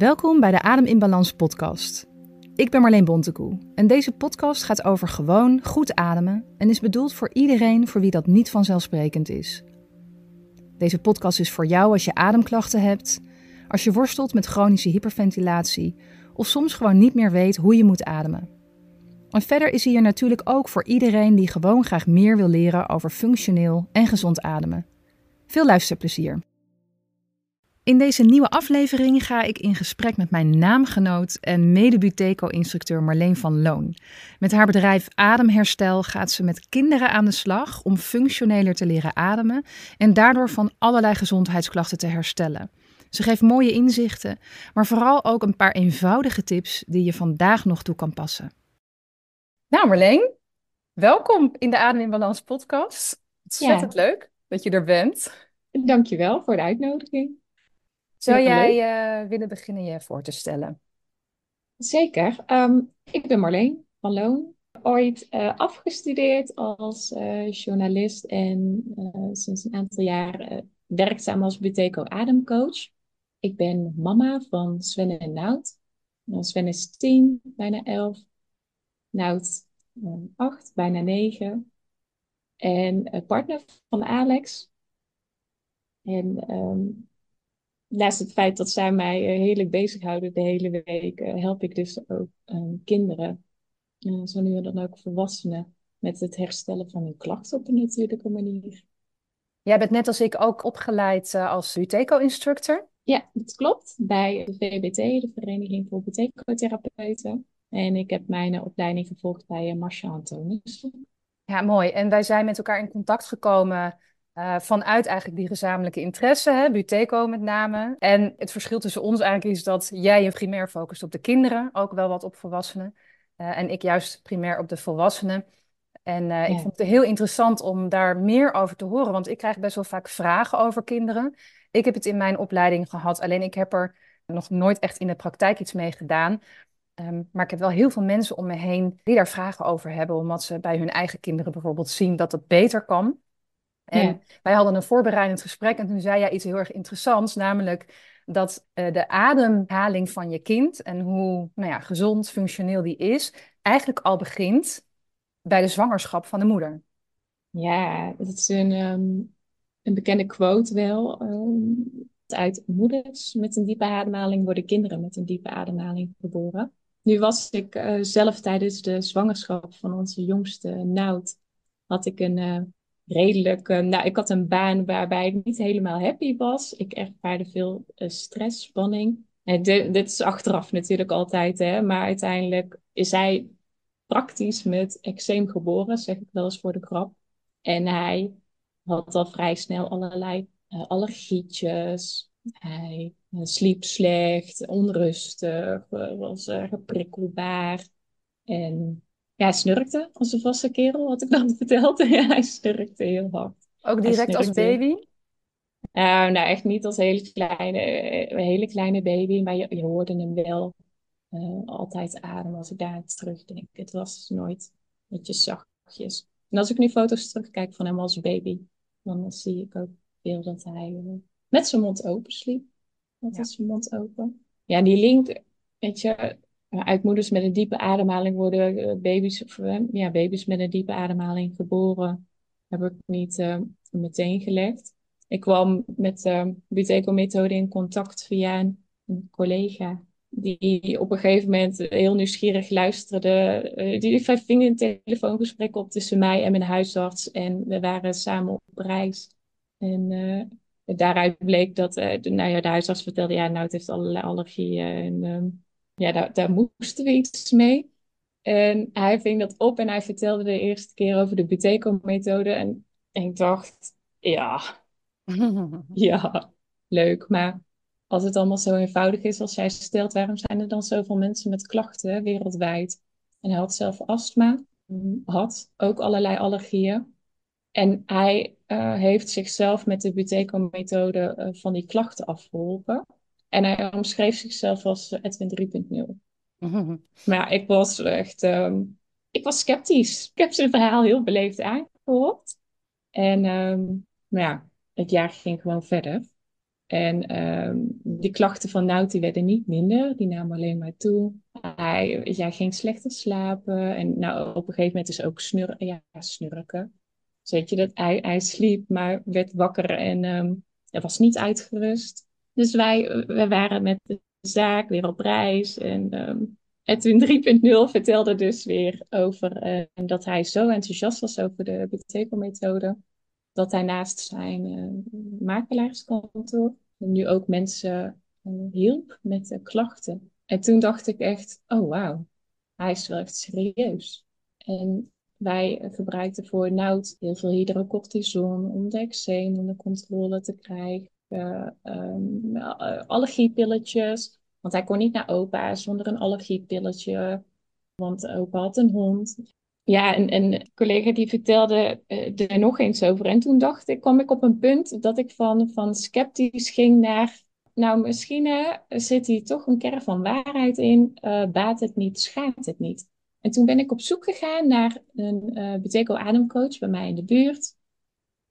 Welkom bij de Adem in Balans podcast. Ik ben Marleen Bontekoe en deze podcast gaat over gewoon goed ademen en is bedoeld voor iedereen voor wie dat niet vanzelfsprekend is. Deze podcast is voor jou als je ademklachten hebt, als je worstelt met chronische hyperventilatie of soms gewoon niet meer weet hoe je moet ademen. En verder is hij er natuurlijk ook voor iedereen die gewoon graag meer wil leren over functioneel en gezond ademen. Veel luisterplezier. In deze nieuwe aflevering ga ik in gesprek met mijn naamgenoot en mede-Buteco-instructeur Marleen van Loon. Met haar bedrijf Ademherstel gaat ze met kinderen aan de slag om functioneler te leren ademen en daardoor van allerlei gezondheidsklachten te herstellen. Ze geeft mooie inzichten, maar vooral ook een paar eenvoudige tips die je vandaag nog toe kan passen. Nou Marleen, welkom in de Adem in Balans podcast. Ontzettend ja. leuk dat je er bent. Dankjewel voor de uitnodiging. Zou jij uh, willen beginnen je voor te stellen? Zeker. Um, ik ben Marleen van Loon. Ooit uh, afgestudeerd als uh, journalist en sinds een aantal jaar werkzaam als Buteco Ademcoach. Ik ben mama van Sven en Nout. Nou, Sven is tien, bijna elf. Nout acht, bijna negen. En partner van Alex. En um, naast het feit dat zij mij uh, heerlijk bezighouden de hele week, uh, help ik dus ook uh, kinderen, zo nu en dan ook volwassenen, met het herstellen van hun klachten op een natuurlijke manier. Jij bent net als ik ook opgeleid als Buteco-instructor. Ja, dat klopt. Bij de VBT, de Vereniging voor Buteco-therapeuten. En ik heb mijn opleiding gevolgd bij Marcia Antonissen. Ja, mooi. En wij zijn met elkaar in contact gekomen uh, vanuit eigenlijk die gezamenlijke interesse, hè, Buteco met name. En het verschil tussen ons eigenlijk is dat jij je primair focust op de kinderen, ook wel wat op volwassenen. Uh, en ik juist primair op de volwassenen. En uh, ja. ik vond het heel interessant om daar meer over te horen, want ik krijg best wel vaak vragen over kinderen. Ik heb het in mijn opleiding gehad, alleen ik heb er nog nooit echt in de praktijk iets mee gedaan. Um, maar ik heb wel heel veel mensen om me heen die daar vragen over hebben, omdat ze bij hun eigen kinderen bijvoorbeeld zien dat het beter kan. En wij hadden een voorbereidend gesprek en toen zei jij iets heel erg interessants, namelijk dat uh, de ademhaling van je kind en hoe nou ja, gezond, functioneel die is, eigenlijk al begint bij de zwangerschap van de moeder. Ja, dat is een, um, een bekende quote wel. Um, uit moeders met een diepe ademhaling worden kinderen met een diepe ademhaling geboren. Nu was ik uh, zelf tijdens de zwangerschap van onze jongste Nout, had ik een uh, redelijk. Uh, nou, ik had een baan waarbij ik niet helemaal happy was. Ik ervaarde veel uh, stress, spanning. En dit, dit, is achteraf natuurlijk altijd, hè, maar uiteindelijk is hij praktisch met eczeem geboren, zeg ik wel eens voor de grap. En hij had al vrij snel allerlei uh, allergietjes. Hij sliep slecht, onrustig, was geprikkelbaar. En ja, hij snurkte als een vaste kerel, had ik dan verteld. ja, hij snurkte heel hard. Ook direct als baby? Uh, nou, echt niet als hele kleine, uh, hele kleine baby, maar je, je hoorde hem wel uh, altijd ademen als ik daar terugdenk. Het was nooit netjes zachtjes. En als ik nu foto's terugkijk van hem als baby, dan zie ik ook veel dat hij met zijn mond open sliep. Met ja. zijn mond open. Ja, die link, weet je, uit moeders met een diepe ademhaling worden uh, baby's, uh, ja, baby's met een diepe ademhaling geboren. Heb ik niet uh, meteen gelegd. Ik kwam met de Buteco-methode in contact via een, collega. Die op een gegeven moment heel nieuwsgierig luisterde. die ving een telefoongesprek op tussen mij en mijn huisarts. En we waren samen op reis. En daaruit bleek dat de, nou ja, de huisarts vertelde, ja, nou, het heeft allerlei allergieën. En um, ja, daar, daar moesten we iets mee. En hij ving dat op en hij vertelde de eerste keer over de Buteco-methode. En, en ik dacht, ja, ja, leuk. Maar als het allemaal zo eenvoudig is als jij stelt, waarom zijn er dan zoveel mensen met klachten wereldwijd? En hij had zelf astma, had ook allerlei allergieën. En hij uh, heeft zichzelf met de Buteco-methode uh, van die klachten afgeholpen. En hij omschreef zichzelf als Edwin 3.0. Maar ja, ik was echt... Um, ik was sceptisch. Ik heb zijn verhaal heel beleefd aangehoord. En um, maar ja, het jaar ging gewoon verder. En ehm, die klachten van Nout die werden niet minder, die namen alleen maar toe. Hij ja, ging slechter slapen en nou, op een gegeven moment is ook snur ja, snurken. Dus weet je, dat hij, hij sliep, maar werd wakker en um, hij was niet uitgerust. Dus wij, wij waren met de zaak weer op reis. En, um, toen 3.0 vertelde dus weer over uh, dat hij zo enthousiast was over de Buteco-methode. Dat hij naast zijn uh, makelaarskantoor nu ook mensen uh, hielp met klachten. En toen dacht ik echt, oh wauw, hij is wel echt serieus. En wij gebruikten voor noud heel veel hydrocortison om de eczeem onder controle te krijgen. Um, allergiepilletjes. Want hij kon niet naar opa zonder een allergiepilletje. Want opa had een hond. Ja, en, en een collega die vertelde uh, er nog eens over. En toen dacht ik, kwam ik op een punt dat ik van, van sceptisch ging naar... Nou, misschien zit hier toch een kern van waarheid in. Baat het niet, schaadt het niet. En toen ben ik op zoek gegaan naar een uh, ademcoach bij mij in de buurt.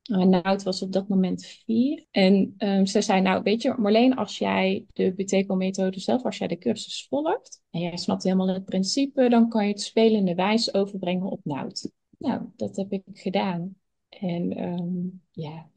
Uh, Nout was op dat moment vier. En um, ze zei, nou weet je Marleen, als jij de Beteco-methode zelf, als jij de cursus volgt en jij snapt helemaal het principe, dan kan je het spelende wijs overbrengen op Nout. Nou, dat heb ik gedaan. En um, ja,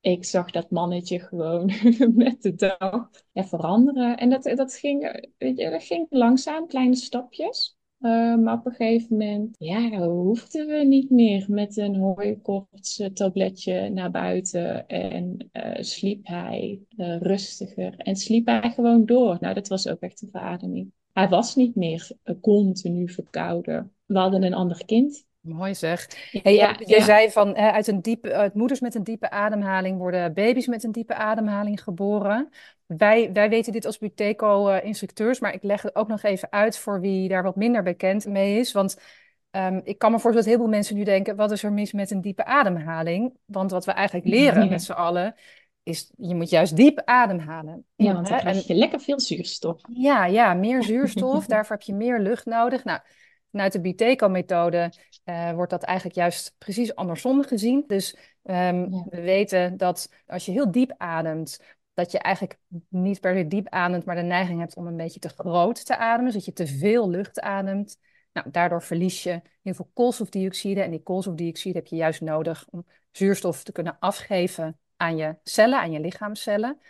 ik zag dat mannetje gewoon met de dag veranderen. En dat, dat, ging, dat ging langzaam, kleine stapjes. Uh, maar op een gegeven moment, ja, hoefden we niet meer met een hooikoorts tabletje naar buiten. En uh, sliep hij uh, rustiger en sliep hij gewoon door. Nou, dat was ook echt een verademing. Hij was niet meer continu verkouden. We hadden een ander kind. Mooi zeg. Hey, ja, je ja. zei van uit, een diepe, uit moeders met een diepe ademhaling worden baby's met een diepe ademhaling geboren. Wij, wij weten dit als Buteco-instructeurs, maar ik leg het ook nog even uit voor wie daar wat minder bekend mee is. Want um, ik kan me voorstellen dat heel veel mensen nu denken, wat is er mis met een diepe ademhaling? Want wat we eigenlijk leren ja. met z'n allen, is je moet juist diep ademhalen. Ja, want dan krijg je lekker veel zuurstof. Ja, ja meer zuurstof, daarvoor heb je meer lucht nodig. Nou, vanuit de Buteco-methode uh, wordt dat eigenlijk juist precies andersom gezien. Dus um, ja. we weten dat als je heel diep ademt, dat je eigenlijk niet per se diep ademt, maar de neiging hebt om een beetje te groot te ademen, zodat je te veel lucht ademt. Nou, daardoor verlies je heel veel koolstofdioxide en die koolstofdioxide heb je juist nodig om zuurstof te kunnen afgeven aan je cellen, aan je lichaamcellen.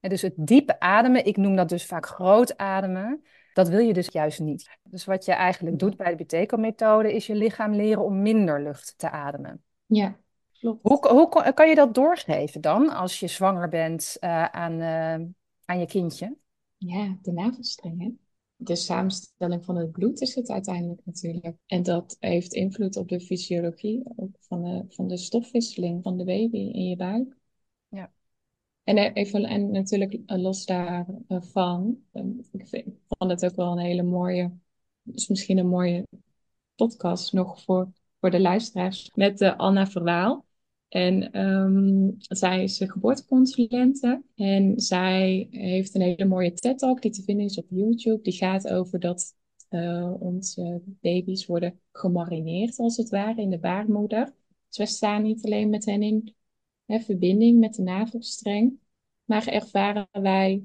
En dus het diepe ademen, ik noem dat dus vaak groot ademen, dat wil je dus juist niet. Dus wat je eigenlijk doet bij de Buteco-methode is je lichaam leren om minder lucht te ademen. Ja, klopt. Hoe, hoe kan je dat doorgeven dan als je zwanger bent uh, aan, uh, aan je kindje? Ja, de navelstreng. De samenstelling van het bloed is het uiteindelijk natuurlijk. En dat heeft invloed op de fysiologie ook van, de, van de stofwisseling van de baby in je buik. En, even, en natuurlijk los daarvan, ik vind, vond het ook wel een hele mooie, dus misschien een mooie podcast nog voor, voor de luisteraars, met uh, Anna Verwaal. En um, zij is geboorteconsulente en zij heeft een hele mooie TED-talk die te vinden is op YouTube. Die gaat over dat onze baby's worden gemarineerd, als het ware, in de baarmoeder. Dus we staan niet alleen met hen in hè, verbinding met de navelstreng, maar ervaren wij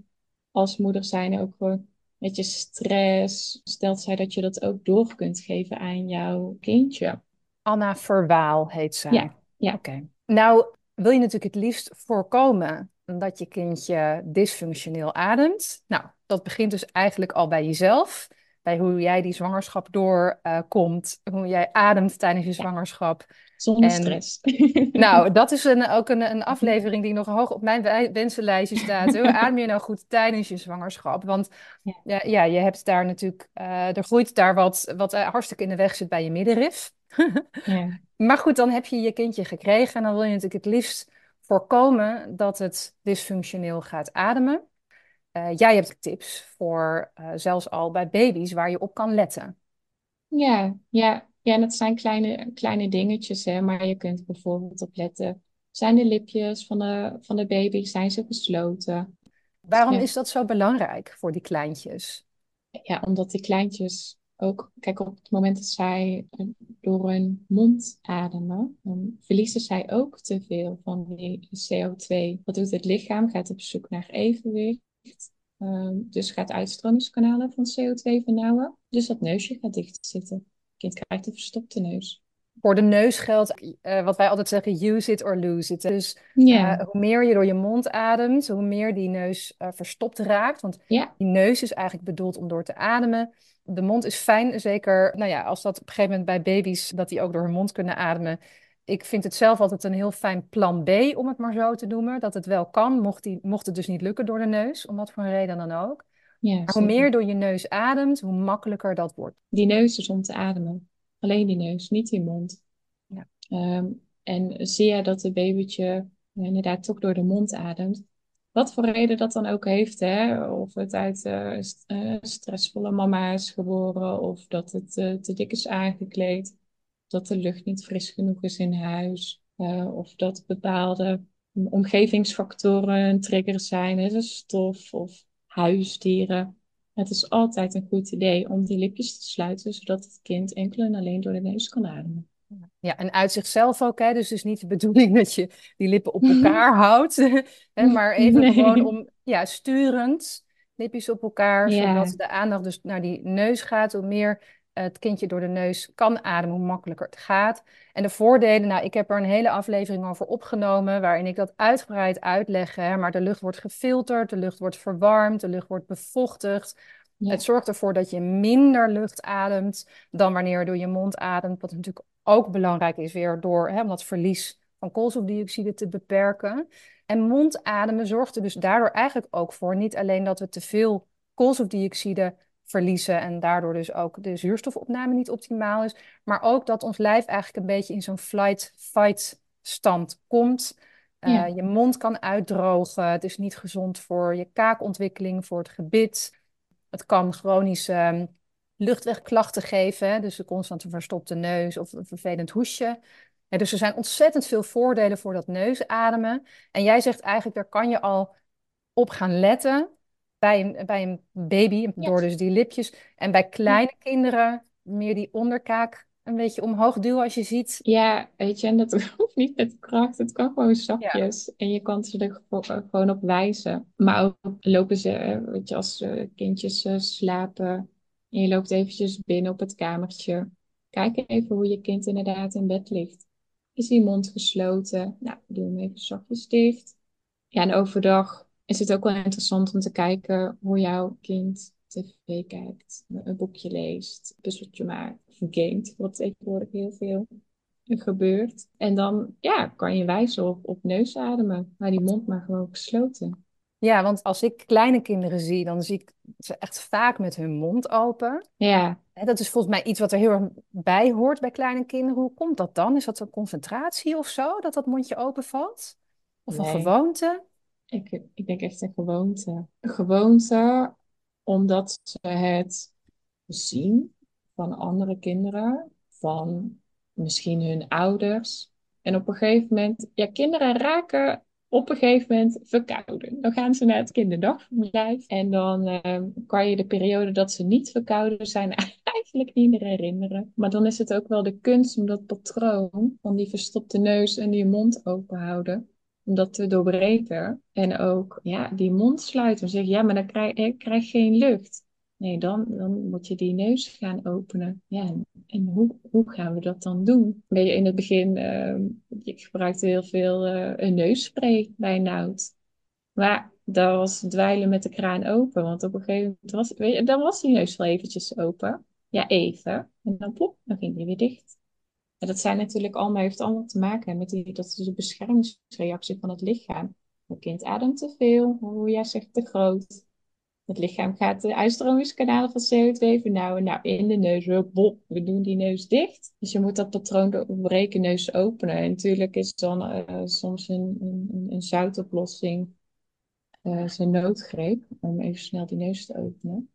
als moeder zijn ook gewoon met je stress. Stelt zij dat je dat ook door kunt geven aan jouw kindje. Anna Verwaal heet zij. Ja, ja. Oké. Okay. Nou, wil je natuurlijk het liefst voorkomen dat je kindje dysfunctioneel ademt. Nou, dat begint dus eigenlijk al bij jezelf. Bij hoe jij die zwangerschap doorkomt. Uh, hoe jij ademt tijdens je zwangerschap. Zonder en, stress. Nou, dat is een, ook een, een aflevering die nog hoog op mijn wensenlijstje staat. Hoe adem je nou goed tijdens je zwangerschap? Want ja, ja, je hebt daar natuurlijk... Uh, er groeit daar wat, wat hartstikke in de weg zit bij je middenrif. ja. Maar goed, dan heb je je kindje gekregen en dan wil je natuurlijk het liefst voorkomen dat het dysfunctioneel gaat ademen. Uh, jij hebt tips voor uh, zelfs al bij baby's waar je op kan letten. Ja, ja, ja, dat zijn kleine, kleine dingetjes, hè, maar je kunt bijvoorbeeld op letten. Zijn de lipjes van de, van de baby, zijn ze gesloten? Waarom ja. is dat zo belangrijk voor die kleintjes? Ja, omdat die kleintjes ook, kijk, op het moment dat zij door hun mond ademen, dan verliezen zij ook te veel van die CO2. Wat doet het lichaam? Gaat op zoek naar evenwicht. Um, dus gaat uitstromingskanalen van CO2 vernauwen. Dus dat neusje gaat dicht zitten. Het kind krijgt een verstopte neus. Voor de neus geldt uh, wat wij altijd zeggen, use it or lose it. Dus uh, hoe meer je door je mond ademt, hoe meer die neus uh, verstopt raakt. Want die neus is eigenlijk bedoeld om door te ademen. De mond is fijn, zeker nou ja, als dat op een gegeven moment bij baby's, dat die ook door hun mond kunnen ademen. Ik vind het zelf altijd een heel fijn plan B, om het maar zo te noemen. Dat het wel kan, mocht, die, mocht het dus niet lukken door de neus, om wat voor een reden dan ook. Ja, hoe meer door je neus ademt, hoe makkelijker dat wordt. Die neus is om te ademen. Alleen die neus, niet die mond. Ja. Um, en zie je dat het babytje inderdaad toch door de mond ademt, wat voor reden dat dan ook heeft, hè? of het uit uh, st uh, stressvolle mama is geboren, of dat het uh, te dik is aangekleed, dat de lucht niet fris genoeg is in huis, of dat bepaalde omgevingsfactoren een trigger zijn, hè? stof of huisdieren. Het is altijd een goed idee om die lipjes te sluiten, zodat het kind enkel en alleen door de neus kan ademen. Ja, en uit zichzelf ook, hè? dus het is niet de bedoeling dat je die lippen op elkaar houdt, hè? maar even gewoon om, ja, sturend, lipjes op elkaar, zodat de aandacht dus naar die neus gaat, hoe meer het kindje door de neus kan ademen, hoe makkelijker het gaat. En de voordelen, nou, ik heb er een hele aflevering over opgenomen, waarin ik dat uitgebreid uitleg, hè? maar de lucht wordt gefilterd, de lucht wordt verwarmd, de lucht wordt bevochtigd, Het zorgt ervoor dat je minder lucht ademt dan wanneer je door je mond ademt. Wat natuurlijk ook belangrijk is weer door hè, om dat verlies van koolstofdioxide te beperken. En mondademen zorgt er dus daardoor eigenlijk ook voor niet alleen dat we te veel koolstofdioxide verliezen en daardoor dus ook de zuurstofopname niet optimaal is, maar ook dat ons lijf eigenlijk een beetje in zo'n flight-fight stand komt. Uh, Je mond kan uitdrogen, het is niet gezond voor je kaakontwikkeling, voor het gebit. Het kan chronische luchtwegklachten geven. Dus een constante verstopte neus of een vervelend hoesje. dus er zijn ontzettend veel voordelen voor dat neusademen. En jij zegt eigenlijk, daar kan je al op gaan letten bij een, bij een baby, door dus die lipjes. En bij kleine kinderen meer die onderkaak een beetje omhoog duwen als je ziet. Ja, weet je, en dat hoeft niet met kracht. Het kan gewoon zachtjes. En je kan ze er gewoon op wijzen. Maar ook lopen ze, weet je, als kindjes slapen en je loopt eventjes binnen op het kamertje. Kijk even hoe je kind inderdaad in bed ligt. Is die mond gesloten? Nou, doe hem even zachtjes dicht. Ja, en overdag is het ook wel interessant om te kijken hoe jouw kind tv kijkt, een boekje leest, een puzzeltje maakt of gamet, wat tegenwoordig heel veel gebeurt. En dan ja, kan je wijzen op, op neusademen, maar die mond maar gewoon gesloten. Ja, want als ik kleine kinderen zie, dan zie ik ze echt vaak met hun mond open. Ja. dat is volgens mij iets wat er heel erg bij hoort bij kleine kinderen. Hoe komt dat dan? Is dat een concentratie of zo, dat dat mondje open valt? Of een gewoonte? Ik, ik denk echt een gewoonte. Een gewoonte omdat ze het zien van andere kinderen, van misschien hun ouders. En op een gegeven moment, ja, kinderen raken op een gegeven moment verkouden. Dan gaan ze naar het kinderdagverblijf. En dan uh, kan je de periode dat ze niet verkouden zijn eigenlijk niet meer herinneren. Maar dan is het ook wel de kunst om dat patroon van die verstopte neus en die mond open houden. Om dat te doorbreken. En ook ja, die mond sluiten. Zeg ja, maar dan krijg ik krijg geen lucht. Nee, dan, dan moet je die neus gaan openen. Ja, en hoe, hoe gaan we dat dan doen? Ben je in het begin, uh, ik gebruikte heel veel uh, een neusspray bij noud. Maar dat was dweilen met de kraan open. Want op een gegeven moment was, weet je, dan was die neus wel eventjes open. Ja, even. En dan plop, dan ging die weer dicht. Dat zijn natuurlijk allemaal, heeft allemaal te maken met die, dat is de beschermingsreactie van het lichaam. Het kind ademt te veel, hoe jij zegt te groot. Het lichaam gaat de uitstromingskanalen van CO2 vernauwen. Nou, in de neus, bop, we doen die neus dicht. Dus je moet dat patroon doorbreken, neus openen. En natuurlijk is dan uh, soms een, een, een zoutoplossing uh, zijn noodgreep om even snel die neus te openen.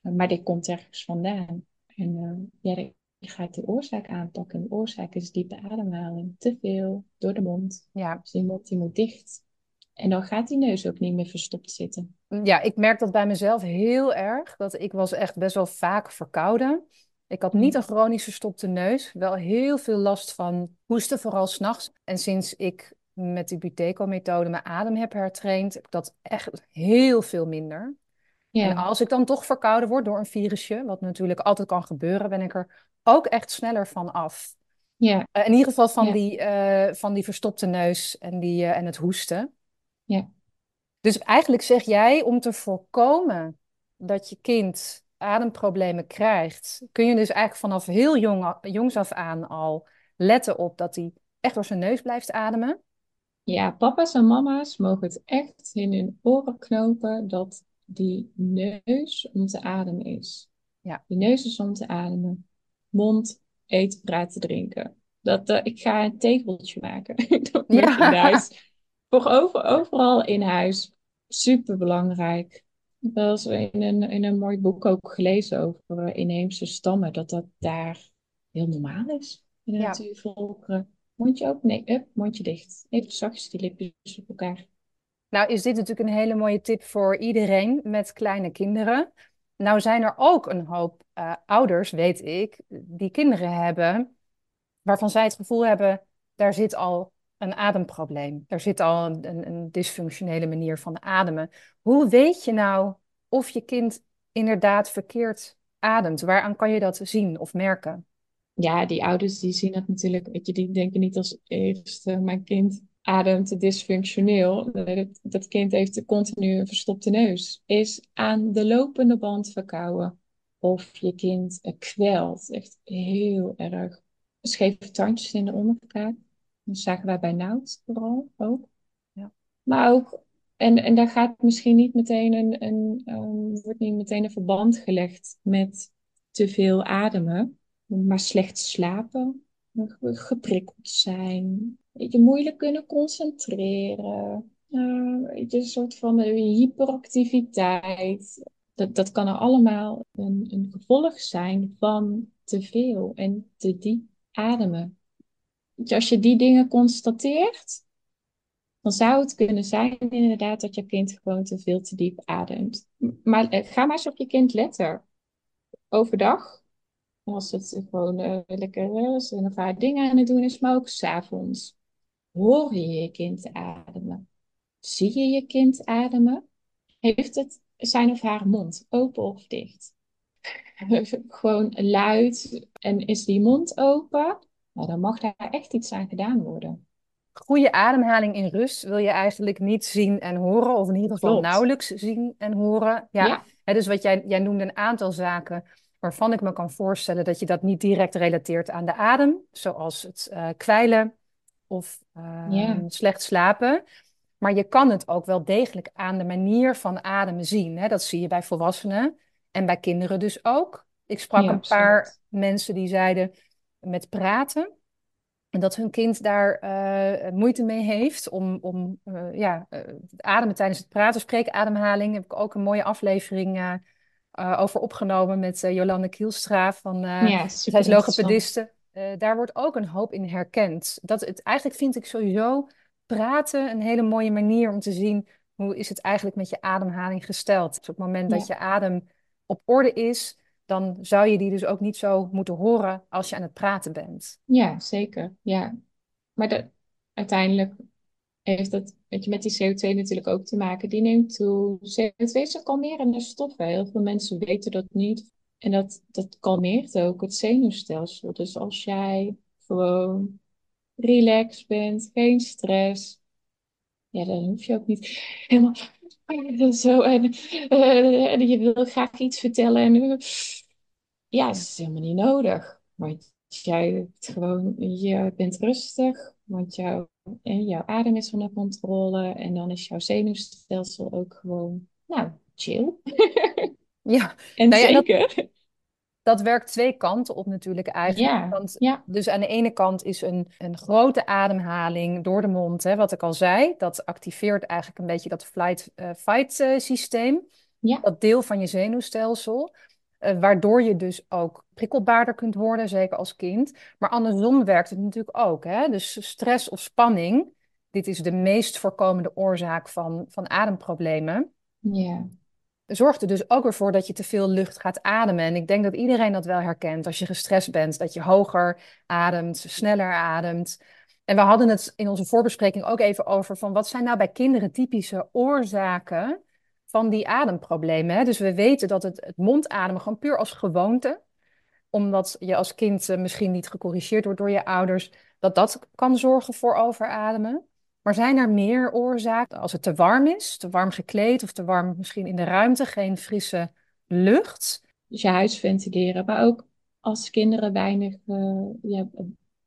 Maar dit komt ergens vandaan. En ja, je gaat de oorzaak aanpakken. De oorzaak is diepe ademhaling. Te veel door de mond. Ja. Dus die mond die moet dicht. En dan gaat die neus ook niet meer verstopt zitten. Ja, ik merk dat bij mezelf heel erg. Dat ik was echt best wel vaak verkouden. Ik had niet een chronisch verstopte neus. Wel heel veel last van hoesten, vooral s'nachts. En sinds ik met die Buteco-methode mijn adem heb hertraind, heb ik dat echt heel veel minder. Ja. En als ik dan toch verkouden word door een virusje, wat natuurlijk altijd kan gebeuren, ben ik er ook echt sneller van af. Ja. Uh, in ieder geval van, Ja. die, uh, van die verstopte neus en, die, uh, en het hoesten. Ja. Dus eigenlijk zeg jij, om te voorkomen dat je kind ademproblemen krijgt, kun je dus eigenlijk vanaf heel jong, jongs af aan al letten op dat hij echt door zijn neus blijft ademen. Ja, papa's en mama's mogen het echt in hun oren knopen dat die neus om te ademen is. Ja. Die neus is om te ademen. Mond, eten, praten, drinken. Dat, uh, ik ga een tegeltje maken. dat Ja. in huis. Voor over, overal in huis. Super belangrijk. Ik heb wel eens in een, in een mooi boek ook gelezen over uh, inheemse stammen. Dat dat daar heel normaal is. In de Ja. natuurvolkeren. Mondje open, nee, up, mondje dicht. Even zachtjes die lipjes op elkaar. Nou is dit natuurlijk een hele mooie tip voor iedereen met kleine kinderen. Nou zijn er ook een hoop uh, ouders, weet ik, die kinderen hebben waarvan zij het gevoel hebben, daar zit al een ademprobleem. Er zit al een, een, een dysfunctionele manier van ademen. Hoe weet je nou of je kind inderdaad verkeerd ademt? Waaraan kan je dat zien of merken? Ja, die ouders die zien dat natuurlijk, weet je, die denken niet als eerste, mijn kind ademt dysfunctioneel. Dat, dat kind heeft continu een verstopte neus. Is aan de lopende band verkouden. Of je kind kwelt. Echt heel erg. Scheve tandjes in de onderkaak. Dat zagen wij bij Nout vooral ook. Ja. Maar ook, en, en daar gaat misschien niet meteen een, een um, wordt niet meteen een verband gelegd met te veel ademen. Maar slecht slapen. Geprikkeld zijn. Je moeilijk kunnen concentreren. Je, een soort van hyperactiviteit. Dat, dat kan er allemaal een, een gevolg zijn van te veel en te diep ademen. Als je die dingen constateert, dan zou het kunnen zijn inderdaad dat je kind gewoon te veel te diep ademt. Maar uh, ga maar eens op je kind letten. Overdag, als het gewoon uh, lekker en een paar dingen aan het doen is, maar ook s'avonds. Hoor je je kind ademen? Zie je je kind ademen? Heeft het zijn of haar mond open of dicht? gewoon luid en is die mond open? Nou, dan mag daar echt iets aan gedaan worden. Goede ademhaling in rust wil je eigenlijk niet zien en horen, of in ieder geval Klopt. nauwelijks zien en horen. Ja, dus wat jij, jij noemde een aantal zaken waarvan ik me kan voorstellen dat je dat niet direct relateert aan de adem, zoals het uh, kwijlen of uh, Ja. slecht slapen. Maar je kan het ook wel degelijk aan de manier van ademen zien. Hè? Dat zie je bij volwassenen en bij kinderen dus ook. Ik sprak Ja, een paar absoluut. mensen die zeiden met praten. En dat hun kind daar uh, moeite mee heeft om, om uh, ja, uh, het ademen tijdens het praten. Spreekademhaling heb ik ook een mooie aflevering over opgenomen met Jolande Kielstra. Van, ja, zij is logopediste. Daar wordt ook een hoop in herkend. Dat het, eigenlijk vind ik sowieso praten een hele mooie manier om te zien hoe is het eigenlijk met je ademhaling gesteld. Dus op het moment Ja. dat je adem op orde is, dan zou je die dus ook niet zo moeten horen als je aan het praten bent. Ja, zeker. Ja. Maar dat, uiteindelijk heeft dat weet je, met die CO2 natuurlijk ook te maken. Die neemt toe. CO2 is een kalmerende stof. Heel veel mensen weten dat niet. En dat, dat kalmeert ook het zenuwstelsel. Dus als jij gewoon relaxed bent, geen stress, ja, dan hoef je ook niet helemaal zo. En, uh, en je wil graag iets vertellen. En, ja, dat is helemaal niet nodig. Want jij gewoon, je bent rustig, want jouw, jouw adem is onder controle. En dan is jouw zenuwstelsel ook gewoon, nou, chill. Ja, en nou ja, zeker. Dat, dat werkt twee kanten op natuurlijk eigenlijk. Ja, Want ja. Dus aan de ene kant is een, een grote ademhaling door de mond, hè, wat ik al zei. Dat activeert eigenlijk een beetje dat flight-fight uh, systeem. Ja. Dat deel van je zenuwstelsel. Uh, waardoor je dus ook prikkelbaarder kunt worden, zeker als kind. Maar andersom werkt het natuurlijk ook. Hè? Dus stress of spanning dit is de meest voorkomende oorzaak van, van ademproblemen. Ja. Zorgt er dus ook weer voor dat je te veel lucht gaat ademen. En ik denk dat iedereen dat wel herkent als je gestrest bent, dat je hoger ademt, sneller ademt. En we hadden het in onze voorbespreking ook even over van wat zijn nou bij kinderen typische oorzaken van die ademproblemen. Hè? Dus we weten dat het, het mondademen gewoon puur als gewoonte, omdat je als kind eh, misschien niet gecorrigeerd wordt door je ouders, dat dat kan zorgen voor overademen. Maar zijn er meer oorzaken als het te warm is, te warm gekleed of te warm misschien in de ruimte, geen frisse lucht? Dus je huis ventileren, maar ook als kinderen weinig ja,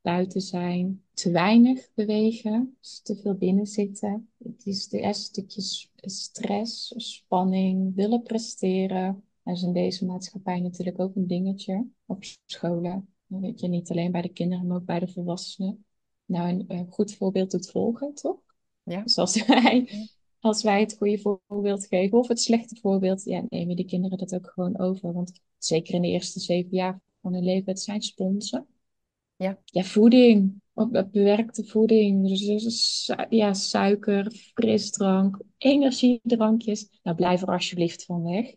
buiten zijn, te weinig bewegen, dus te veel binnen zitten. Het is de stukjes stress, spanning, willen presteren. Dat is in deze maatschappij natuurlijk ook een dingetje op scholen. Weet je, niet alleen bij de kinderen, maar ook bij de volwassenen. Nou, een, goed voorbeeld doet volgen, toch? Ja. Dus als wij, als wij het goede voorbeeld geven, of het slechte voorbeeld, ja, nemen die kinderen dat ook gewoon over. Want zeker in de eerste zeven jaar van hun leven, het zijn sponsen. Ja. ja, voeding. Bewerkte voeding. Dus, dus ja, suiker, frisdrank, energiedrankjes. Nou, blijf er alsjeblieft van weg.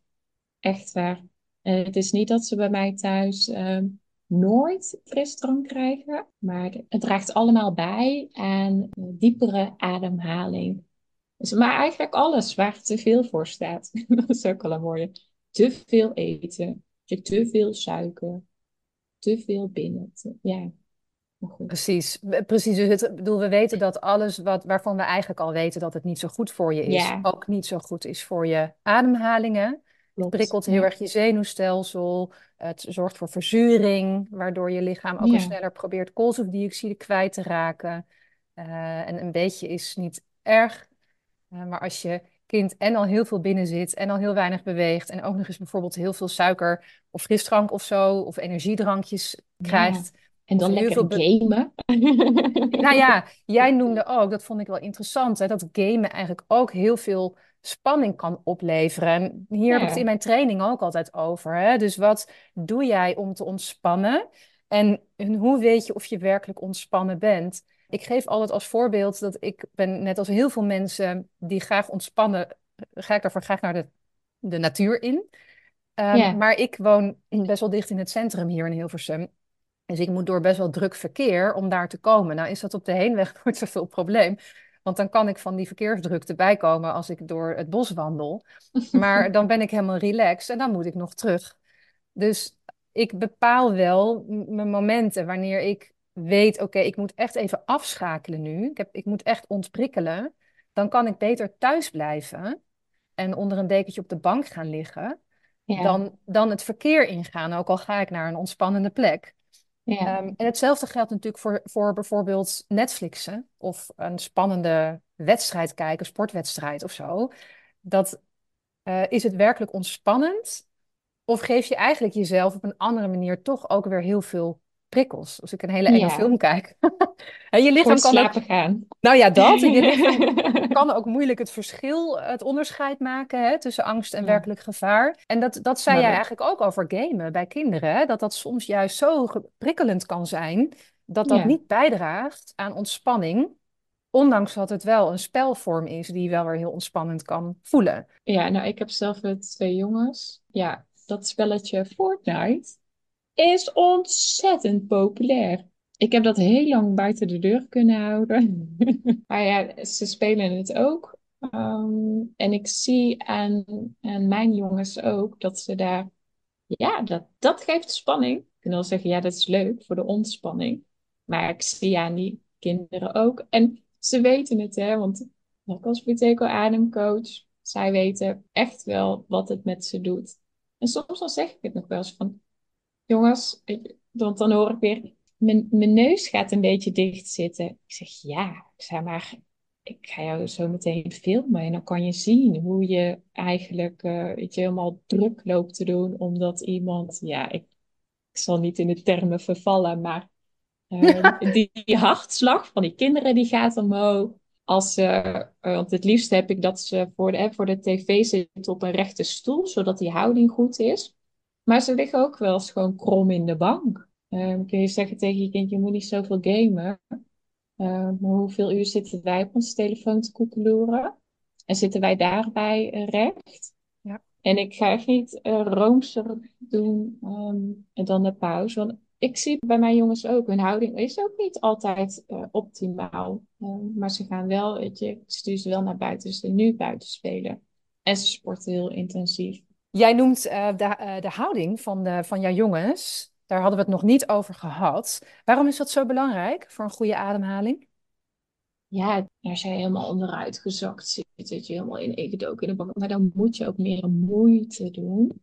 Echt waar. het is niet dat ze bij mij thuis uh, nooit frisdrank krijgen. Maar het draagt allemaal bij aan diepere ademhaling. Dus, maar eigenlijk alles waar te veel voor staat. dat is ook al een mooie. Te veel eten. Te veel suiker te veel binnen. ja. Precies, precies. Dus het, bedoel, we weten dat alles wat, waarvan we eigenlijk al weten dat het niet zo goed voor je is, ook niet zo goed is voor je ademhalingen. Het prikkelt heel erg je zenuwstelsel. Het zorgt voor verzuring, waardoor je lichaam ook sneller probeert koolstofdioxide kwijt te raken. Uh, en een beetje is niet erg. Uh, maar als je kind en al heel veel binnen zit en al heel weinig beweegt en ook nog eens bijvoorbeeld heel veel suiker of frisdrank of zo of energiedrankjes krijgt. En dan lekker veel gamen. nou ja, jij noemde ook, dat vond ik wel interessant, hè, dat gamen eigenlijk ook heel veel spanning kan opleveren. En hier heb ik het in mijn training ook altijd over. Hè? Dus wat doe jij om te ontspannen? En hoe weet je of je werkelijk ontspannen bent? Ik geef altijd als voorbeeld dat ik ben net als heel veel mensen die graag ontspannen, ga ik daarvoor graag naar de, de natuur in. Um, Maar ik woon best wel dicht in het centrum hier in Hilversum. Dus ik moet door best wel druk verkeer om daar te komen. Nou is dat op de heenweg nooit zoveel probleem. Want dan kan ik van die verkeersdrukte bijkomen als ik door het bos wandel. Maar dan ben ik helemaal relaxed en dan moet ik nog terug. Dus ik bepaal wel mijn momenten wanneer ik weet, oké, ik moet echt even afschakelen nu. Ik, heb, ik moet echt ontprikkelen. Dan kan ik beter thuis blijven en onder een dekentje op de bank gaan liggen. Dan, dan het verkeer ingaan, ook al ga ik naar een ontspannende plek. Ja. Ehm, en hetzelfde geldt natuurlijk voor, voor bijvoorbeeld Netflixen of een spannende wedstrijd kijken, sportwedstrijd of zo. Dat uh, is het werkelijk ontspannend? Of geef je eigenlijk jezelf op een andere manier toch ook weer heel veel prikkels. Als ik een hele enge film kijk. en je lichaam kan slapen ook... gaan. Nou ja, dat. je lichaam kan ook moeilijk het verschil, het onderscheid maken hè, tussen angst en werkelijk gevaar. En dat, dat zei jij eigenlijk ook over gamen bij kinderen. Hè? Dat dat soms juist zo prikkelend kan zijn, dat dat niet bijdraagt aan ontspanning. Ondanks dat het wel een spelvorm is die wel weer heel ontspannend kan voelen. Ja, nou, ik heb zelf twee jongens. Ja, dat spelletje Fortnite is ontzettend populair. Ik heb dat heel lang buiten de deur kunnen houden. maar ja, ze spelen het ook. Ehm, en ik zie aan, mijn jongens ook dat ze daar, ja, dat, dat geeft spanning. Ik kan wel zeggen, ja, dat is leuk voor de ontspanning. Maar ik zie aan die kinderen ook. En ze weten het, hè, want ik als Buteco ademcoach, zij weten echt wel wat het met ze doet. En soms dan zeg ik het nog wel eens van, jongens, want dan hoor ik weer, mijn, mijn neus gaat een beetje dicht zitten. Ik zeg, ja, ik zeg maar, ik ga jou zo meteen filmen en dan kan je zien hoe je eigenlijk, uh, weet je, helemaal druk loopt te doen, omdat iemand, ja, ik, ik zal niet in de termen vervallen, maar uh, die, die, hartslag van die kinderen die gaat omhoog. Als ze, uh, want het liefst heb ik dat ze voor de, voor de tv zitten op een rechte stoel, zodat die houding goed is. Maar ze liggen ook wel eens gewoon krom in de bank. Um, kun je zeggen tegen je kind, je moet niet zoveel gamen. Uh, hoeveel uur zitten wij op onze telefoon te koekeloeren? En zitten wij daarbij uh, recht? Ja. En ik ga echt niet uh, roomser doen um, en dan de pauze. Want ik zie bij mijn jongens ook, hun houding is ook niet altijd optimaal. Um, maar ze gaan wel, weet je, ik stuur ze wel naar buiten. Ze nu buiten spelen. En ze sporten heel intensief. Jij noemt de, de houding van, de, van jouw jongens. Daar hadden we het nog niet over gehad. Waarom is dat zo belangrijk voor een goede ademhaling? Ja, als jij helemaal onderuit gezakt zit, zit je helemaal ineengedoken in de bank. Maar dan moet je ook meer moeite doen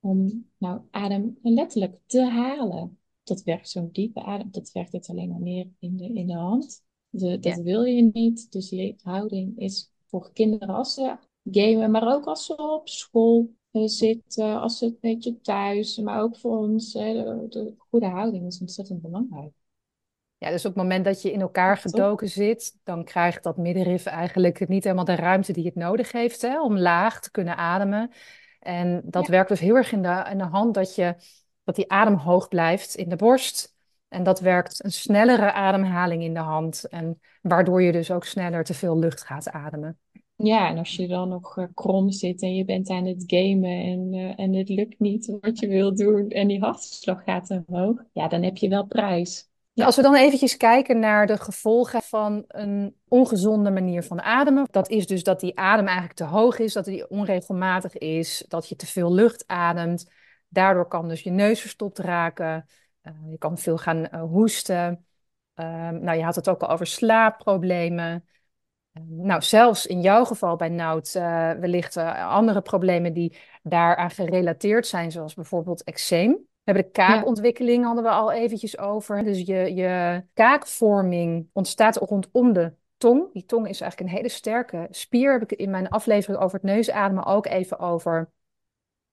om nou, adem letterlijk te halen. Dat werkt zo'n diepe adem, dat werkt het alleen maar meer in de, in de hand. De, dat wil je niet. Dus die houding is voor kinderen als ze gamen, maar ook als ze op school zitten, als ze een beetje thuis, maar ook voor ons. Hè, de, de, goede houding is ontzettend belangrijk. Ja, dus op het moment dat je in elkaar gedoken zit, dan krijgt dat middenrif eigenlijk niet helemaal de ruimte die het nodig heeft hè, om laag te kunnen ademen. En dat werkt dus heel erg in de, in de hand dat, je, dat die adem hoog blijft in de borst. En dat werkt een snellere ademhaling in de hand. En waardoor je dus ook sneller te veel lucht gaat ademen. Ja, en als je dan nog uh, krom zit en je bent aan het gamen en, uh, en het lukt niet wat je wil doen en die hartslag gaat omhoog, ja, dan heb je wel prijs. Als we dan eventjes kijken naar de gevolgen van een ongezonde manier van ademen. Dat is dus dat die adem eigenlijk te hoog is, dat die onregelmatig is, dat je te veel lucht ademt. Daardoor kan dus je neus verstopt raken. Uh, je kan veel gaan hoesten. Ehm, nou, je had het ook al over slaapproblemen. Nou, zelfs in jouw geval bij Nout, uh, wellicht uh, andere problemen die daaraan gerelateerd zijn, zoals bijvoorbeeld eczeem. We hebben de kaakontwikkeling, hadden we al eventjes over. Dus je, je kaakvorming ontstaat rondom de tong. Die tong is eigenlijk een hele sterke spier. Heb ik in mijn aflevering over het neusademen ook even over.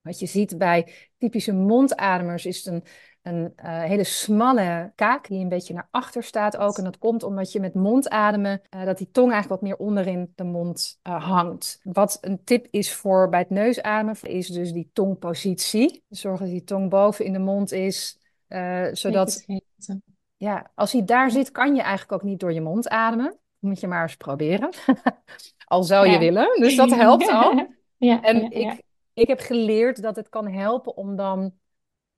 Wat je ziet bij typische mondademers is het een een uh, hele smalle kaak die een beetje naar achter staat ook. En dat komt omdat je met mondademen, uh, dat die tong eigenlijk wat meer onderin de mond uh, hangt. Wat een tip is voor bij het neusademen, is dus die tongpositie. Zorg dat die tong boven in de mond is, zodat... Ja, als hij daar zit, kan je eigenlijk ook niet door je mond ademen. Moet je maar eens proberen. al zou je willen. Dus dat helpt al. ja, en ik, ik heb geleerd dat het kan helpen om dan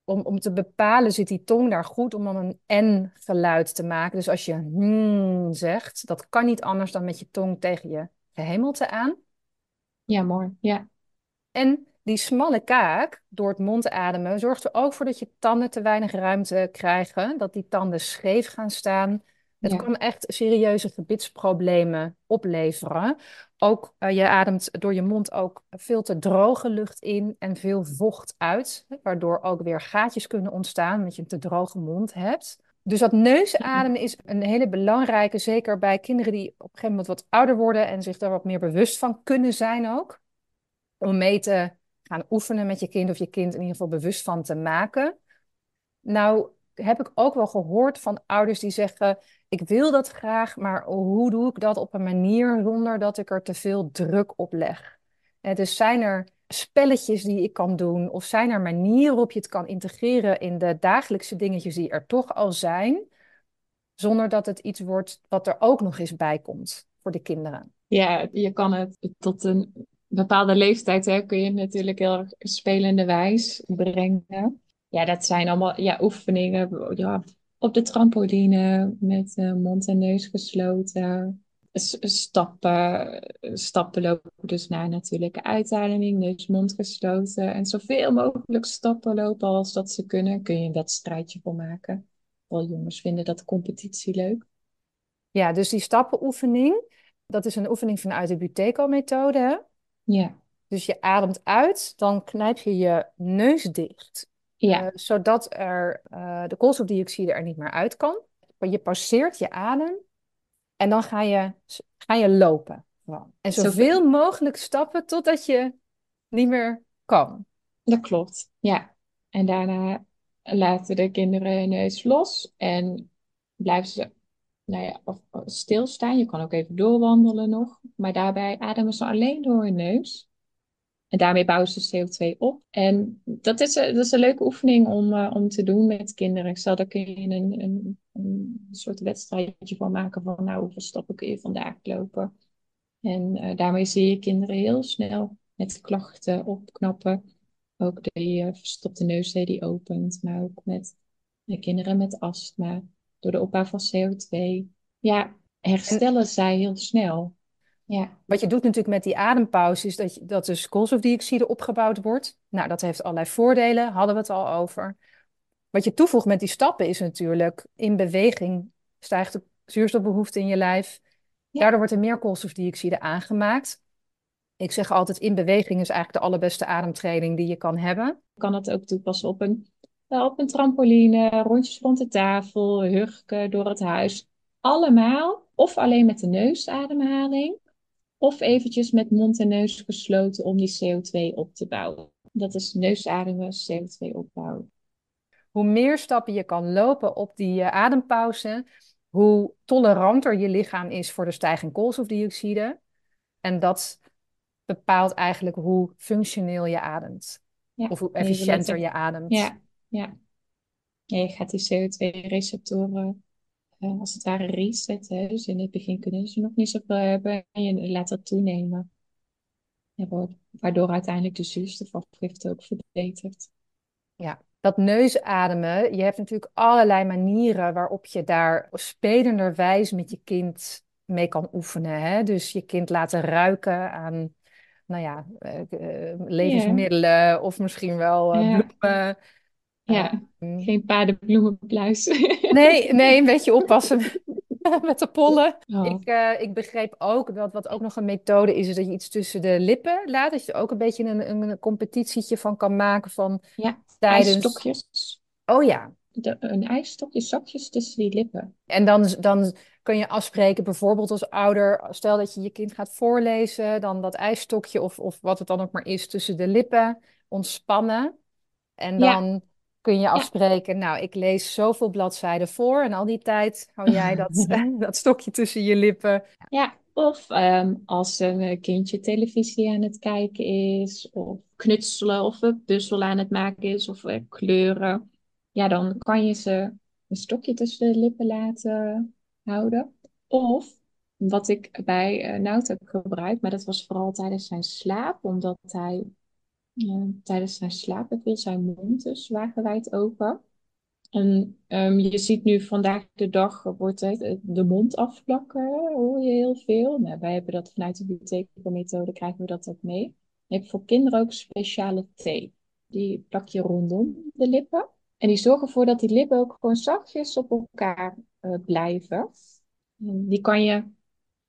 om, om te bepalen, zit die tong daar goed om dan een N-geluid te maken. Dus als je hmm zegt, dat kan niet anders dan met je tong tegen je gehemelte aan. Ja, mooi. Ja. En die smalle kaak, door het mondademen, zorgt er ook voor dat je tanden te weinig ruimte krijgen. Dat die tanden scheef gaan staan. Het kan echt serieuze gebitsproblemen opleveren. Ook uh, je ademt door je mond ook veel te droge lucht in en veel vocht uit, waardoor ook weer gaatjes kunnen ontstaan omdat je een te droge mond hebt. Dus dat neusademen is een hele belangrijke, zeker bij kinderen die op een gegeven moment wat ouder worden en zich daar wat meer bewust van kunnen zijn ook. Om mee te gaan oefenen met je kind of je kind in ieder geval bewust van te maken. Nou, heb ik ook wel gehoord van ouders die zeggen: Ik wil dat graag, maar hoe doe ik dat op een manier zonder dat ik er te veel druk op leg? En dus zijn er spelletjes die ik kan doen, of zijn er manieren waarop je het kan integreren in de dagelijkse dingetjes die er toch al zijn, zonder dat het iets wordt wat er ook nog eens bij komt voor de kinderen? Ja, je kan het tot een bepaalde leeftijd hè, kun je natuurlijk heel erg spelende wijs brengen ja, dat zijn allemaal ja, oefeningen ja, op de trampoline met uh, mond en neus gesloten. stappen, stappen lopen dus naar natuurlijke uitademing, neus, mond gesloten. En zoveel mogelijk stappen lopen als dat ze kunnen, kun je een wedstrijdje voor maken. Wel jongens vinden dat competitie leuk. Ja, dus die stappenoefening, dat is een oefening vanuit de Buteco-methode. Ja. Dus je ademt uit, dan knijp je je neus dicht. Ja. Uh, zodat er, uh, de koolstofdioxide er niet meer uit kan. Je passeert je adem en dan ga je, ga je lopen. En zoveel mogelijk stappen totdat je niet meer kan. Dat klopt, ja. En daarna laten de kinderen hun neus los en blijven ze nou ja, of, stilstaan. Je kan ook even doorwandelen nog. Maar daarbij ademen ze alleen door hun neus. En daarmee bouwen ze CO2 op. En dat is, dat is een leuke oefening om, uh, om te doen met kinderen. Ik stel, daar kun je een, een, een soort wedstrijdje van maken van nou, hoeveel stappen kun je vandaag lopen. En uh, daarmee zie je kinderen heel snel met klachten opknappen. Ook de uh, verstopte neus die opent, maar ook met kinderen met astma. Door de opbouw van CO2. Ja, herstellen zij heel snel. Ja. Wat je doet natuurlijk met die adempauze is dat, je, dat dus koolstofdioxide opgebouwd wordt. Nou, dat heeft allerlei voordelen, hadden we het al over. Wat je toevoegt met die stappen is natuurlijk in beweging stijgt de zuurstofbehoefte in je lijf. Daardoor wordt er meer koolstofdioxide aangemaakt. Ik zeg altijd, in beweging is eigenlijk de allerbeste ademtraining die je kan hebben. Je kan het ook toepassen op een, op een trampoline, rondjes rond de tafel, hurken door het huis. Allemaal, of alleen met de neusademhaling, of eventjes met mond en neus gesloten om die CO2 op te bouwen. Dat is neusademen, CO2 opbouwen. Hoe meer stappen je kan lopen op die uh, adempauze, hoe toleranter je lichaam is voor de stijging koolstofdioxide. En dat bepaalt eigenlijk hoe functioneel je ademt. Ja, of hoe efficiënter je ademt. Ja, ja. ja je gaat die CO2-receptoren uh, als het ware resetten. Dus in het begin kunnen ze nog niet zoveel hebben en je laat dat toenemen. Ja, waardoor uiteindelijk de zuurstofafgifte ook verbetert. Ja, dat neusademen, je hebt natuurlijk allerlei manieren waarop je daar spelenderwijs met je kind mee kan oefenen. Hè? Dus je kind laten ruiken aan, nou ja, uh, levensmiddelen of misschien wel bloemen. Ja, um, geen paardenbloemenpluis. Nee, nee, een beetje oppassen met de pollen. Oh. Ik, uh, ik begreep ook dat wat ook nog een methode is, is dat je iets tussen de lippen laat. Dat je er ook een beetje een, een competitietje van kan maken van ja, tijdens... ijsstokjes. Oh ja. De, een ijsstokje, zakjes tussen die lippen. En dan, dan kun je afspreken, bijvoorbeeld als ouder, stel dat je je kind gaat voorlezen, dan dat ijsstokje of, of wat het dan ook maar is tussen de lippen ontspannen. En dan... Ja kun je afspreken, nou, ik lees zoveel bladzijden voor en al die tijd hou jij dat, dat stokje tussen je lippen. Ja, of um, als een eh, kindje televisie aan het kijken is, of knutselen, of een puzzel aan het maken is, of uh, kleuren. Ja, dan kan je ze een stokje tussen de lippen laten houden. Of, wat ik bij uh, Nout heb gebruikt, maar dat was vooral tijdens zijn slaap, omdat hij tijdens zijn slaap viel zijn mond dus wagenwijd open. En um, je ziet nu vandaag de dag wordt het, de mond afplakken, hoor je heel veel. Nou, wij hebben dat vanuit de bibliotheekmethode, krijgen we dat ook mee. Je hebt voor kinderen ook speciale thee. Die plak je rondom de lippen. En die zorgen ervoor dat die lippen ook gewoon zachtjes op elkaar uh, blijven. En die kan je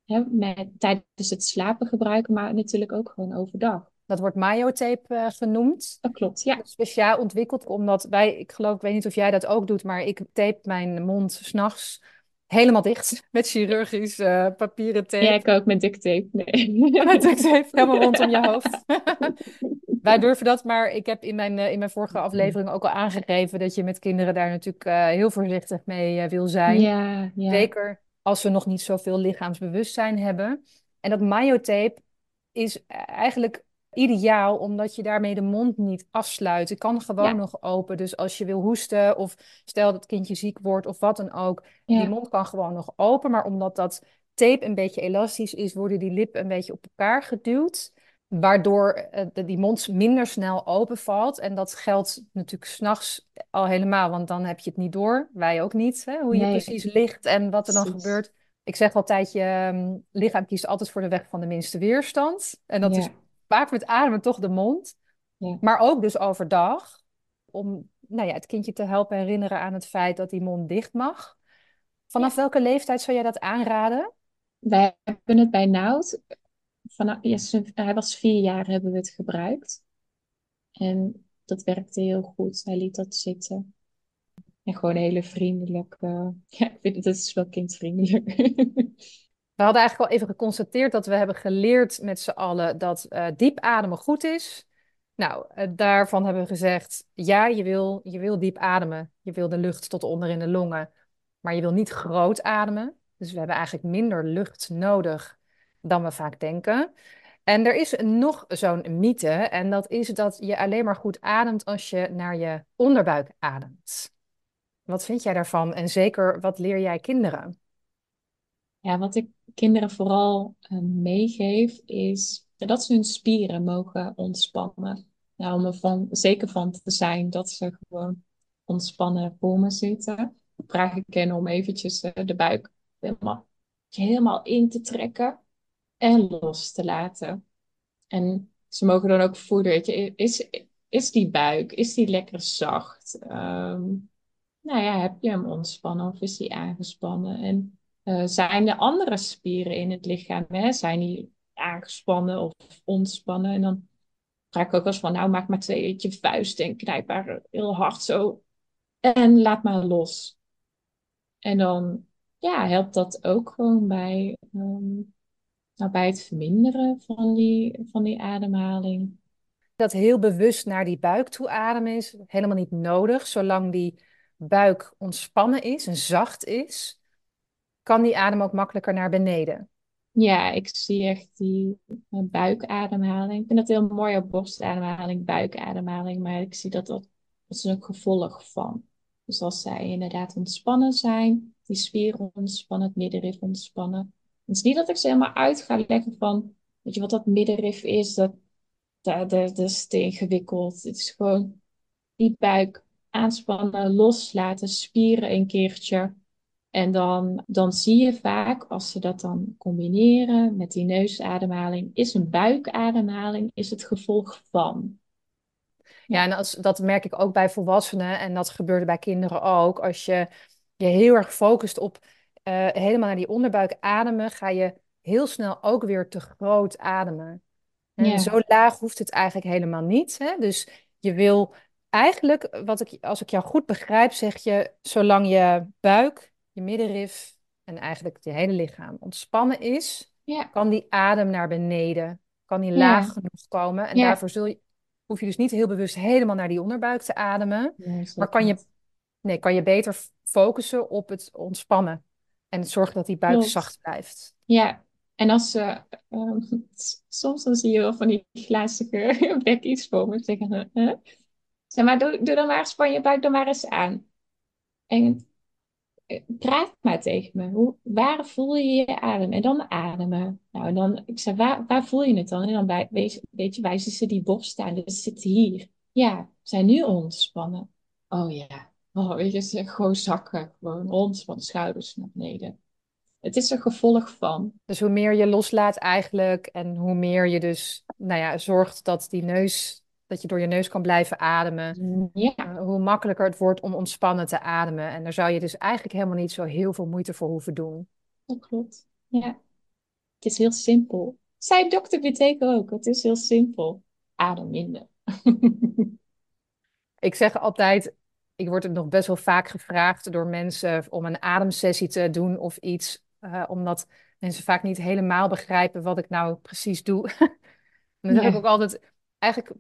hè, met, tijdens het slapen gebruiken, maar natuurlijk ook gewoon overdag. Dat wordt mayo-tape uh, genoemd. Dat klopt, ja. Speciaal ontwikkeld omdat wij, ik geloof, ik weet niet of jij dat ook doet, maar ik tape mijn mond s'nachts helemaal dicht met chirurgisch uh, papieren tape. Ja, ik ook met duct tape. Nee. met duct tape, helemaal rondom je hoofd. wij durven dat, maar ik heb in mijn, uh, in mijn vorige aflevering ook al aangegeven dat je met kinderen daar natuurlijk uh, heel voorzichtig mee wil zijn. Ja, ja. Zeker als we nog niet zoveel lichaamsbewustzijn hebben. En dat mayo-tape is eigenlijk ideaal, omdat je daarmee de mond niet afsluit. Het kan gewoon nog open. Dus als je wil hoesten of stel dat het kindje ziek wordt of wat dan ook, die mond kan gewoon nog open. Maar omdat dat tape een beetje elastisch is, worden die lippen een beetje op elkaar geduwd. Waardoor uh, die mond minder snel openvalt. En dat geldt natuurlijk s'nachts al helemaal, want dan heb je het niet door. Wij ook niet, hè, hoe je precies ligt en wat er dan gebeurt. Ik zeg altijd, je um, lichaam kiest altijd voor de weg van de minste weerstand. En dat is vaak met ademen toch de mond. Ja. Maar ook dus overdag. Om nou ja, het kindje te helpen herinneren aan het feit dat die mond dicht mag. Vanaf welke leeftijd zou jij dat aanraden? Wij hebben het bij Nout. Vanaf, hij was vier jaar hebben we het gebruikt. En dat werkte heel goed. Hij liet dat zitten. En gewoon hele vriendelijke. Ja, ik vind het, het is wel kindvriendelijk. We hadden eigenlijk al even geconstateerd dat we hebben geleerd met z'n allen dat uh, diep ademen goed is. Nou, uh, daarvan hebben we gezegd, ja, je wil, je wil diep ademen. Je wil de lucht tot onder in de longen, maar je wil niet groot ademen. Dus we hebben eigenlijk minder lucht nodig dan we vaak denken. En er is nog zo'n mythe, en dat is dat je alleen maar goed ademt als je naar je onderbuik ademt. Wat vind jij daarvan? En zeker, wat leer jij kinderen? Ja, wat ik kinderen vooral uh, meegeef, is dat ze hun spieren mogen ontspannen. Nou, om er van, zeker van te zijn dat ze gewoon ontspannen voor me zitten. Vraag ik hen om eventjes uh, de buik helemaal, helemaal in te trekken en los te laten. En ze mogen dan ook voelen, weet je, is, is die buik, is die lekker zacht? Um, nou ja, heb je hem ontspannen of is die aangespannen? En uh, zijn er andere spieren in het lichaam, hè? zijn die aangespannen of ontspannen? En dan vraag ik ook eens van, nou maak maar twee je vuist en knijp maar heel hard zo. En laat maar los. En dan ja, helpt dat ook gewoon bij um, nou, bij het verminderen van die, van die ademhaling. Dat heel bewust naar die buik toe ademen is helemaal niet nodig. Zolang die buik ontspannen is en zacht is, kan die adem ook makkelijker naar beneden. Ja, ik zie echt die eh, buikademhaling. Ik vind dat heel mooi op borstademhaling, buikademhaling, maar ik zie dat dat, dat is een gevolg van. Dus als zij inderdaad ontspannen zijn, die spieren ontspannen, het middenrif ontspannen, het is niet dat ik ze helemaal uit ga leggen van, weet je wat dat middenrif is, dat, dat, dat, dat is te ingewikkeld. Het is gewoon die buik aanspannen, loslaten, spieren een keertje. En dan, dan zie je vaak, als ze dat dan combineren met die neusademhaling, is een buikademhaling is het gevolg van. Ja, en als, dat merk ik ook bij volwassenen en dat gebeurt bij kinderen ook. Als je je heel erg focust op uh, helemaal naar die onderbuik ademen, ga je heel snel ook weer te groot ademen. En zo laag hoeft het eigenlijk helemaal niet. Hè? Dus je wil eigenlijk, wat ik, als ik jou goed begrijp, zeg je, zolang je buik, je middenrif en eigenlijk je hele lichaam ontspannen is, kan die adem naar beneden, kan die laag genoeg komen. En daarvoor zul je, hoef je dus niet heel bewust helemaal naar die onderbuik te ademen, maar kan je, nee, kan je beter focussen op het ontspannen. En zorgen dat die buik zacht blijft. Ja, en als ze, um, soms dan zie je wel van die glazige bekjes voor me zeggen, huh? zeg maar, doe, doe dan maar, span je buik dan maar eens aan. En praat maar tegen me. Hoe, waar voel je je adem? En dan ademen. Nou, en dan, ik zeg, waar, waar voel je het dan? En dan bij, weet, je, wijzen ze die borst staan. Dus zitten hier. Ja, zijn nu ontspannen. Oh ja, Oh, je, ze gewoon zakken, gewoon rond van de schouders naar beneden. Het is een gevolg van. Dus hoe meer je loslaat eigenlijk en hoe meer je dus, nou ja, zorgt dat die neus, dat je door je neus kan blijven ademen. Ja. Uh, hoe makkelijker het wordt om ontspannen te ademen. En daar zou je dus eigenlijk helemaal niet zo heel veel moeite voor hoeven doen. Dat klopt. Ja. Het is heel simpel. Zij dokter Biteke ook. Het is heel simpel. Adem minder. Ik zeg altijd, ik word het nog best wel vaak gevraagd door mensen om een ademsessie te doen of iets. Uh, omdat mensen vaak niet helemaal begrijpen wat ik nou precies doe. en dan ja. zeg ik ook altijd, eigenlijk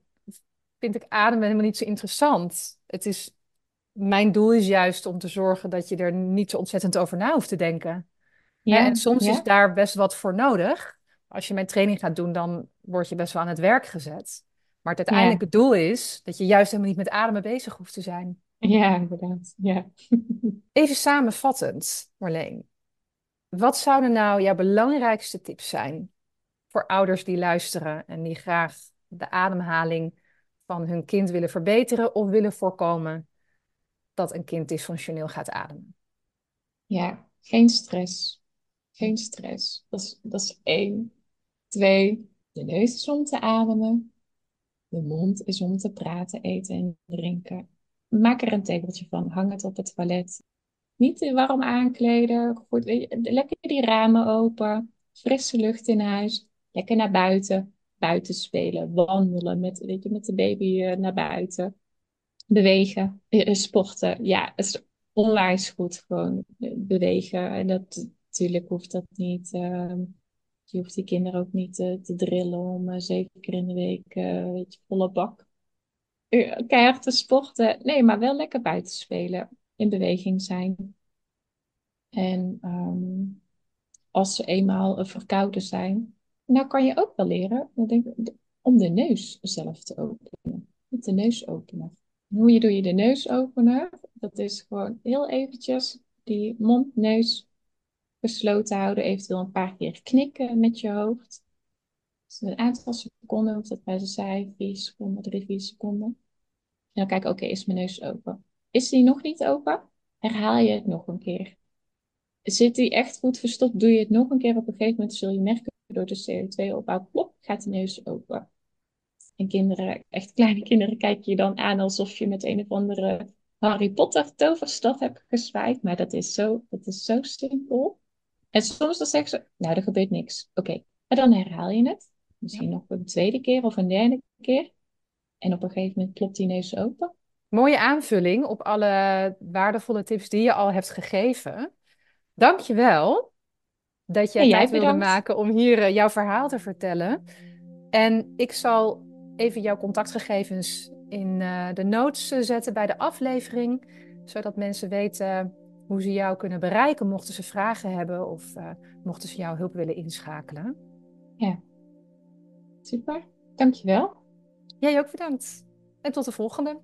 vind ik ademen helemaal niet zo interessant. Het is, mijn doel is juist om te zorgen dat je er niet zo ontzettend over na hoeft te denken. Ja, en soms ja. is daar best wat voor nodig. Als je mijn training gaat doen, dan word je best wel aan het werk gezet. Maar het uiteindelijke doel is dat je juist helemaal niet met ademen bezig hoeft te zijn. Ja, inderdaad. Ja. Even samenvattend, Marleen. Wat zouden nou jouw belangrijkste tips zijn voor ouders die luisteren en die graag de ademhaling van hun kind willen verbeteren of willen voorkomen dat een kind dysfunctioneel gaat ademen? Ja, geen stress. Geen stress. Dat is, dat is één. Twee, de neus is om te ademen. De mond is om te praten, eten en drinken maak er een tegeltje van. Hang het op het toilet. Niet warm aankleden. Goed, lekker die ramen open. Frisse lucht in huis. Lekker naar buiten. Buiten spelen. Wandelen met, weet je, met de baby uh, naar buiten. Bewegen. Uh, sporten. Ja, het is onwijs goed gewoon bewegen. En dat, natuurlijk hoeft dat niet. Uh, je hoeft die kinderen ook niet te drillen om zeker in de week weet je, volle bak keihard te sporten. Nee, maar wel lekker buiten spelen. In beweging zijn. En um, als ze eenmaal verkouden zijn, nou kan je ook wel leren om de neus zelf te openen. Met de neusopener. Hoe je doe je de neusopener? Dat is gewoon heel eventjes die mond, neus gesloten houden. Eventueel een paar keer knikken met je hoofd. Dus een aantal seconden, of dat bij ze zei, vier seconden, drie, vier seconden. En dan kijk, oké, is mijn neus open? Is die nog niet open? Herhaal je het nog een keer. Zit die echt goed verstopt? Doe je het nog een keer. Op een gegeven moment zul je merken door de CO2-opbouw, plop, gaat de neus open. En kinderen, echt kleine kinderen, kijken je dan aan alsof je met een of andere Harry Potter toverstaf hebt gezwaaid. Maar dat is zo, dat is zo simpel. En soms dan zeggen ze, nou, er gebeurt niks. Oké, maar dan herhaal je het. Misschien nog een tweede keer of een derde keer. En op een gegeven moment klopt die neus open. Mooie aanvulling op alle waardevolle tips die je al hebt gegeven. Dank je wel dat je tijd wilde maken om hier eh, jouw verhaal te vertellen. En ik zal even jouw contactgegevens in uh, de notes zetten bij de aflevering, zodat mensen weten hoe ze jou kunnen bereiken mochten ze vragen hebben of mochten ze jouw hulp willen inschakelen. Ja, super. Dankjewel. Jij ook bedankt. En tot de volgende.